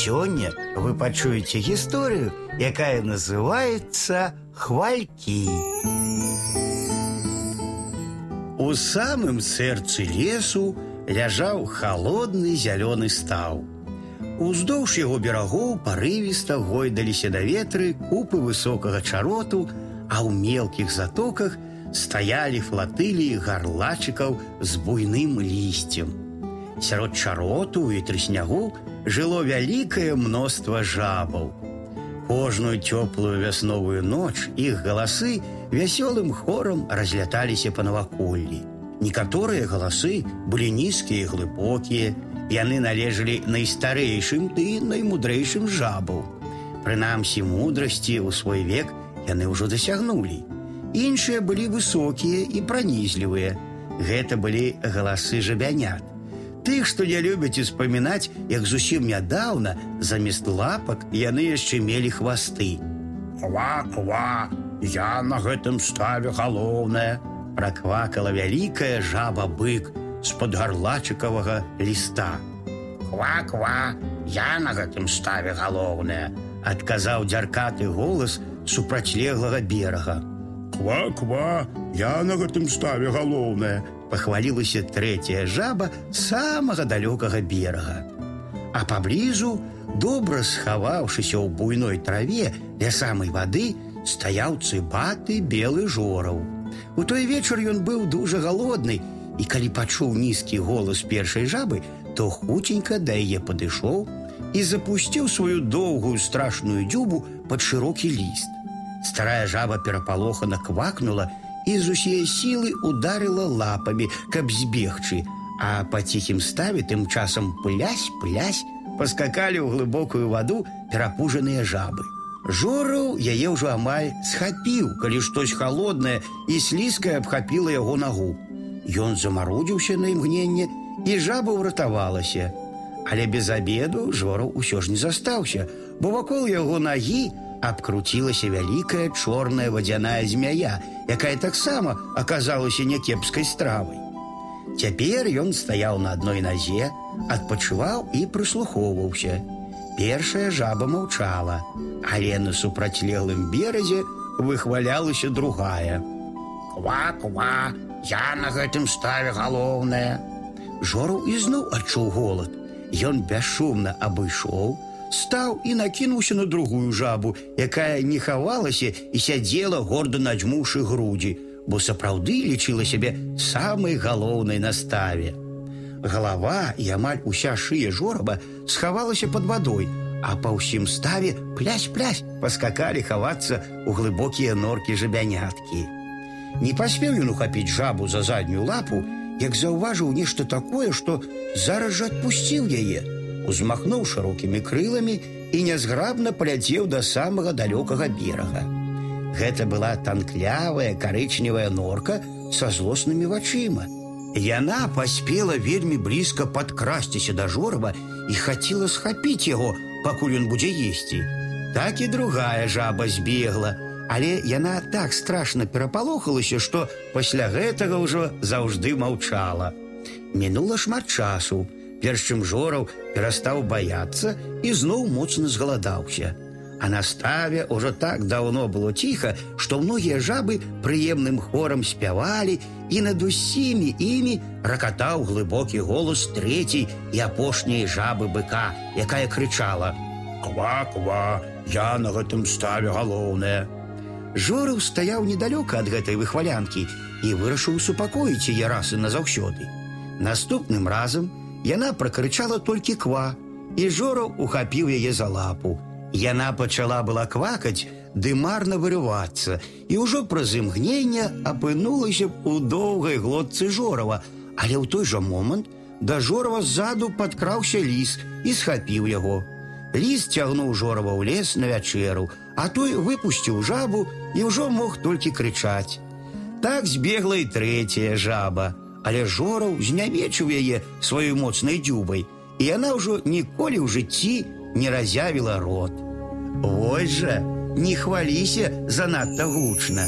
Сёння вы пачуеце гісторыю, якая называецца хвалькі. У самым сэрцы лесу ляжаў халодны зялёны стаў. Уздоўж яго берагоў парывіста гойдаліся да ветры купы высокага чароту, а ў мелкіх затоках стаялі флатылі гарлачыкаў з буйным лісцем. Сярод чароту і трыснягу жыло вялікае мноства жабаў. Кожную цёплую вясновую ноч іх галасы вясёлым хорам разляталіся па наваколлі. Некаторыя галасы былі нізкія і глыбокія, яны належалі найстарэйшым ды наймудрэйшым жабаў. Прынамсі мудрасці ў свой век яны ўжо дасягнулі. Іншыя былі высокія і пранізлівыя. Гэта былі галасы жабянят тых, што не любяць успамінаць, як зусім нядаўна замест лапак яны яшчэ мелі хвасты. Ква-ква, я на гэтым ставе галоўнае, праквакала вялікая жаба бык з-пад гарлачыкавага ліста. Ква-ква, я на гэтым ставе галоўнае, адказаў дзяркаты голас супрацьлеглага берага. Ква-ква, я на гэтым ставе галоўнае, пахвалілася трэцяя жаба самага далёкага берага. А паблізу, добра схаваўшыся ў буйной траве ля самай вады, стаяў цыбаты белы жораў. У той вечар ён быў дужа галодны, і калі пачуў нізкі голас першай жабы, то хутенька да яе падышоў і запусціў сваю доўгую страшную дзюбу пад шырокі ліст. Старая жаба перапалохана квакнула і з усе сілы ударыла лапамі, каб збегчы, а па ціхім ставе тым часам плясь плясь паскакалі ў глыбокую ваду перапужаныя жабы. Жораў яе ўжо амаль схапіў, калі штось халоднае і слізкае абхапіла яго нагу. Ён замарудзіўся на імгненне і жаба ўратавалася. Але без абеду жораў усё ж не застаўся, бо вакол яго нагі, абкруцілася вялікая чорная вадзяная змяя, якая таксама аказалася някепскай стравай. Цяпер ён стаяў на адной назе, адпачываў і прыслухоўваўся. Першая жаба маўчала, але на супрацьлеглым беразе выхвалялася другая. Ква-ква, я на гэтым ставе галоўнае. Жору ізноў адчуў голад. Ён бясшумна абышоў, стаў і накінуўся на другую жабу, якая не хавалася і сядзела горда надзьмуўшы грудзі, бо сапраўды лічыла сябе самай галоўнай наставе. Галава і амаль уся шыя жораба схавалася под вадой, а па ўсім ставе плясь-плясь паскакалі хавацца ў глыбокія норкі жабяняткі. Не паспеў ён ухапіць жабу за заднюю лапу, як заўважыў нешта такое, што зараз жа адпусціў яе узмахнуў шырокімі крыламі і нязграбна паляцеў да самага далёкага берага. Гэта была танклявая карычневая норка са злоснымі вачыма. Яна паспела вельмі блізка падкрасціся да жорава і хацела схапіць яго, пакуль ён будзе есці. Так і другая жаба збегла, але яна так страшна перапалохалася, што пасля гэтага ўжо заўжды маўчала. Мінула шмат часу, перш чым жораў перастаў баяцца і зноў моцна згаладаўся. А на ставе ўжо так даўно было ціха, што многія жабы прыемным хорам спявалі і над усімі імі ракатаў глыбокі голос трэцяй і апошняй жабы быка, якая крычала: « Ква-ква, я на гэтым ставе галоўнае. Жораў стаяў недалёка ад гэтай выхвалянкі і вырашыў супакоіць яе расы назаўсёды. Наступным разам Яна пракрычала толькі ква, і жораў ухапіў яе за лапу. Яна пачала была квакаць, ды марна вырывацца, і ўжо праз імгнення апынулася б у доўгай глотцы жорава, але ў той жа момант да жорава ззаду падкраўся ліс і схапіў яго. Ліс цягнуў жорава ў лес на вячэру, а той выпусціў жабу і ўжо мог толькі крычаць. Так збегла і трэцяя жаба але жораў знявечыў яе сваёй моцнай дзюбай, і яна ўжо ніколі ў жыцці не разявіла рот. Вось жа, не хваліся занадта гучна.